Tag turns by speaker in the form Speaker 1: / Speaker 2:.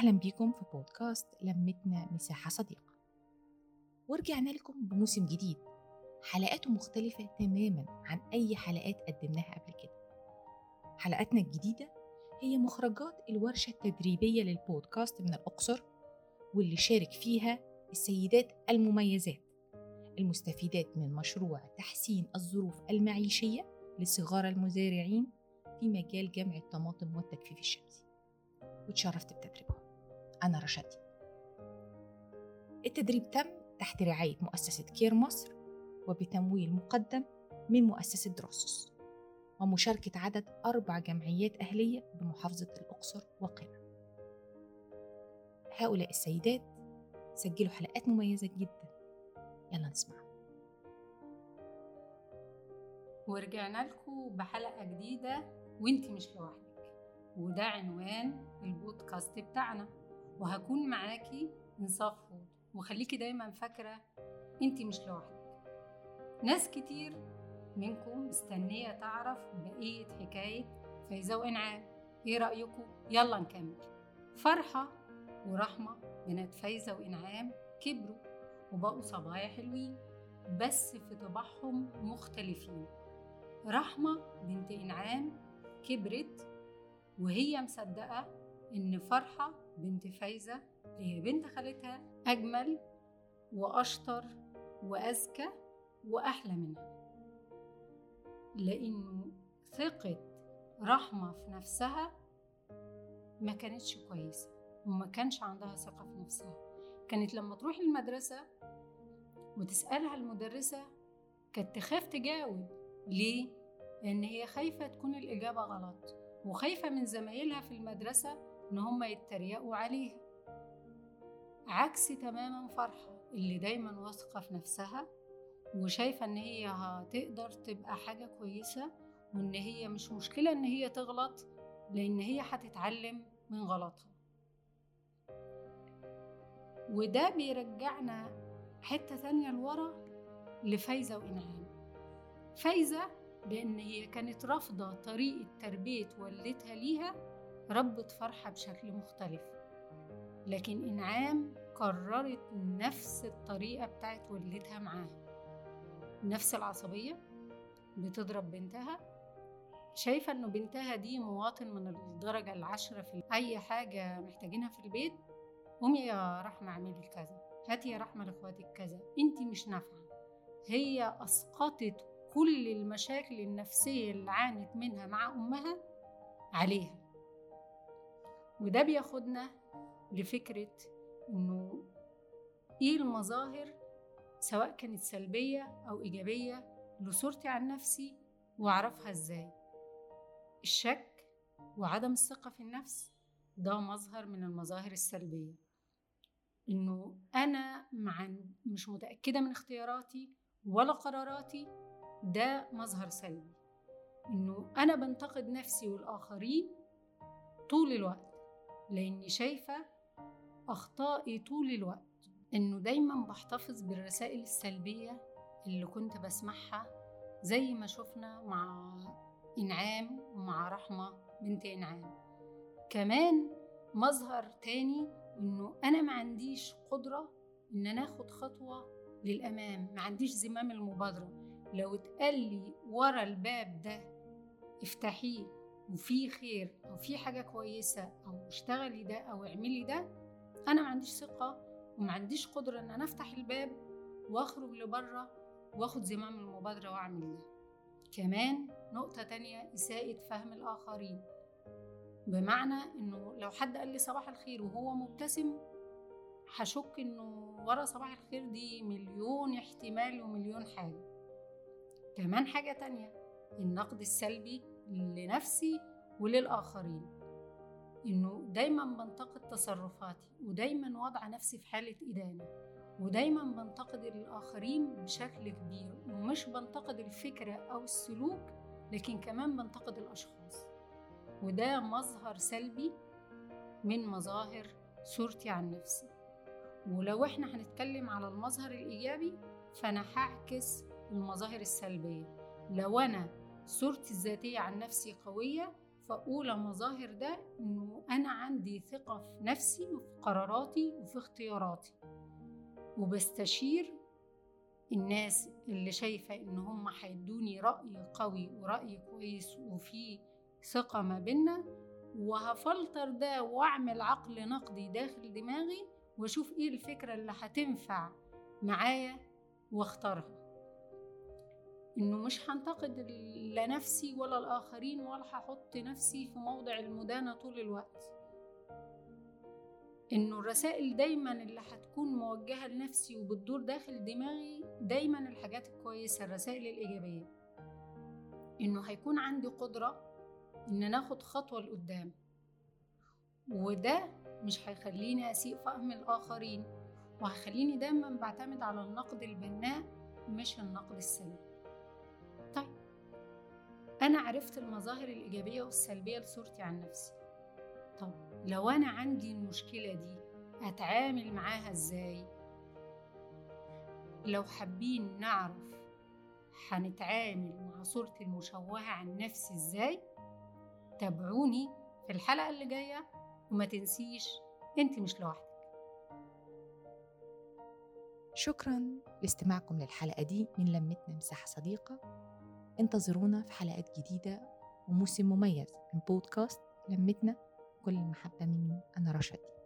Speaker 1: أهلا بيكم في بودكاست لمتنا مساحة صديقة. ورجعنا لكم بموسم جديد. حلقاته مختلفة تماما عن أي حلقات قدمناها قبل كده. حلقاتنا الجديدة هي مخرجات الورشة التدريبية للبودكاست من الأقصر واللي شارك فيها السيدات المميزات المستفيدات من مشروع تحسين الظروف المعيشية لصغار المزارعين في مجال جمع الطماطم والتجفيف الشمسي. وتشرفت بتدريبهم. أنا رشدي. التدريب تم تحت رعاية مؤسسة كير مصر وبتمويل مقدم من مؤسسة دروسوس ومشاركة عدد أربع جمعيات أهلية بمحافظة الأقصر وقنا. هؤلاء السيدات سجلوا حلقات مميزة جدا. يلا نسمع.
Speaker 2: ورجعنا لكم بحلقة جديدة وانت مش لوحدك. وده عنوان البودكاست بتاعنا. وهكون معاكي انصاف فود وخليكي دايما فاكرة انت مش لوحدك. ناس كتير منكم مستنية تعرف بقية حكاية فايزة وإنعام. إيه رأيكم؟ يلا نكمل. فرحة ورحمة بنات فايزة وإنعام كبروا وبقوا صبايا حلوين بس في طباعهم مختلفين. رحمة بنت إنعام كبرت وهي مصدقة إن فرحة بنت فايزة اللي هي بنت خالتها أجمل وأشطر وأذكى وأحلى منها. لأنه ثقة رحمة في نفسها ما كانتش كويسة وما كانش عندها ثقة في نفسها. كانت لما تروح المدرسة وتسألها المدرسة كانت تخاف تجاوب ليه؟ لأن هي خايفة تكون الإجابة غلط. وخايفة من زمايلها في المدرسة إن هم يتريقوا عليها. عكس تماما فرحة اللي دايما واثقة في نفسها وشايفة إن هي هتقدر تبقى حاجة كويسة وإن هي مش مشكلة إن هي تغلط لأن هي هتتعلم من غلطها. وده بيرجعنا حتة تانية لورا لفايزة وإنعام. فايزة لأن هي كانت رافضة طريقة تربية والدتها ليها ربت فرحة بشكل مختلف. لكن إنعام قررت نفس الطريقة بتاعت والدتها معاها. نفس العصبية بتضرب بنتها. شايفة إنه بنتها دي مواطن من الدرجة العشرة في أي حاجة محتاجينها في البيت قومي يا رحمة اعملي كذا. هاتي يا رحمة لإخواتك كذا. إنتي مش نافعة. هي أسقطت كل المشاكل النفسية اللي عانت منها مع أمها عليها. وده بياخدنا لفكرة إنه إيه المظاهر سواء كانت سلبية أو إيجابية لصورتي عن نفسي وأعرفها إزاي. الشك وعدم الثقة في النفس ده مظهر من المظاهر السلبية. إنه أنا مع مش متأكدة من اختياراتي ولا قراراتي ده مظهر سلبي. إنه أنا بنتقد نفسي والآخرين طول الوقت لأني شايفة أخطائي طول الوقت. إنه دايما بحتفظ بالرسائل السلبية اللي كنت بسمعها زي ما شفنا مع إنعام ومع رحمة بنت إنعام. كمان مظهر تاني إنه أنا ما عنديش قدرة إن أنا آخد خطوة للأمام ما عنديش زمام المبادرة. لو اتقال لي ورا الباب ده افتحيه. وفي خير أو في حاجة كويسة أو اشتغلي ده أو اعملي ده أنا ما عنديش ثقة وما عنديش قدرة إن أنا أفتح الباب وأخرج لبره وأخد زمام المبادرة وأعمل ده. كمان نقطة تانية إساءة فهم الآخرين. بمعنى إنه لو حد قال لي صباح الخير وهو مبتسم هشك إنه ورا صباح الخير دي مليون احتمال ومليون حاجة. كمان حاجة تانية النقد السلبي لنفسي وللآخرين. إنه دايما بنتقد تصرفاتي ودايما وضع نفسي في حالة إدانة ودايما بنتقد الآخرين بشكل كبير ومش بنتقد الفكرة أو السلوك لكن كمان بنتقد الأشخاص. وده مظهر سلبي من مظاهر صورتي عن نفسي. ولو إحنا هنتكلم على المظهر الإيجابي فأنا هعكس المظاهر السلبية. لو أنا صورتي الذاتية عن نفسي قوية أولى مظاهر ده إنه أنا عندي ثقة في نفسي وفي قراراتي وفي اختياراتي. وبستشير الناس اللي شايفة إن هم هيدوني رأي قوي ورأي كويس وفي ثقة ما بينا وهفلتر ده وأعمل عقل نقدي داخل دماغي وأشوف إيه الفكرة اللي هتنفع معايا وأختارها. إنه مش هنتقد لا نفسي ولا الآخرين ولا هحط نفسي في موضع المدانة طول الوقت. إنه الرسائل دايما اللي هتكون موجهة لنفسي وبتدور داخل دماغي دايما الحاجات الكويسة الرسائل الإيجابية. إنه هيكون عندي قدرة إن ناخد خطوة لقدام. وده مش هيخليني أسيء فهم الآخرين وهيخليني دايما بعتمد على النقد البناء مش النقد السلبي. طيب أنا عرفت المظاهر الإيجابية والسلبية لصورتي عن نفسي طب لو أنا عندي المشكلة دي أتعامل معاها إزاي؟ لو حابين نعرف هنتعامل مع صورتي المشوهة عن نفسي إزاي؟ تابعوني في الحلقة اللي جاية وما تنسيش أنت مش لوحدك
Speaker 1: شكرا لاستماعكم للحلقة دي من لمتنا مساحة صديقة انتظرونا في حلقات جديدة وموسم مميز من بودكاست لمتنا كل المحبة مني أنا رشدي.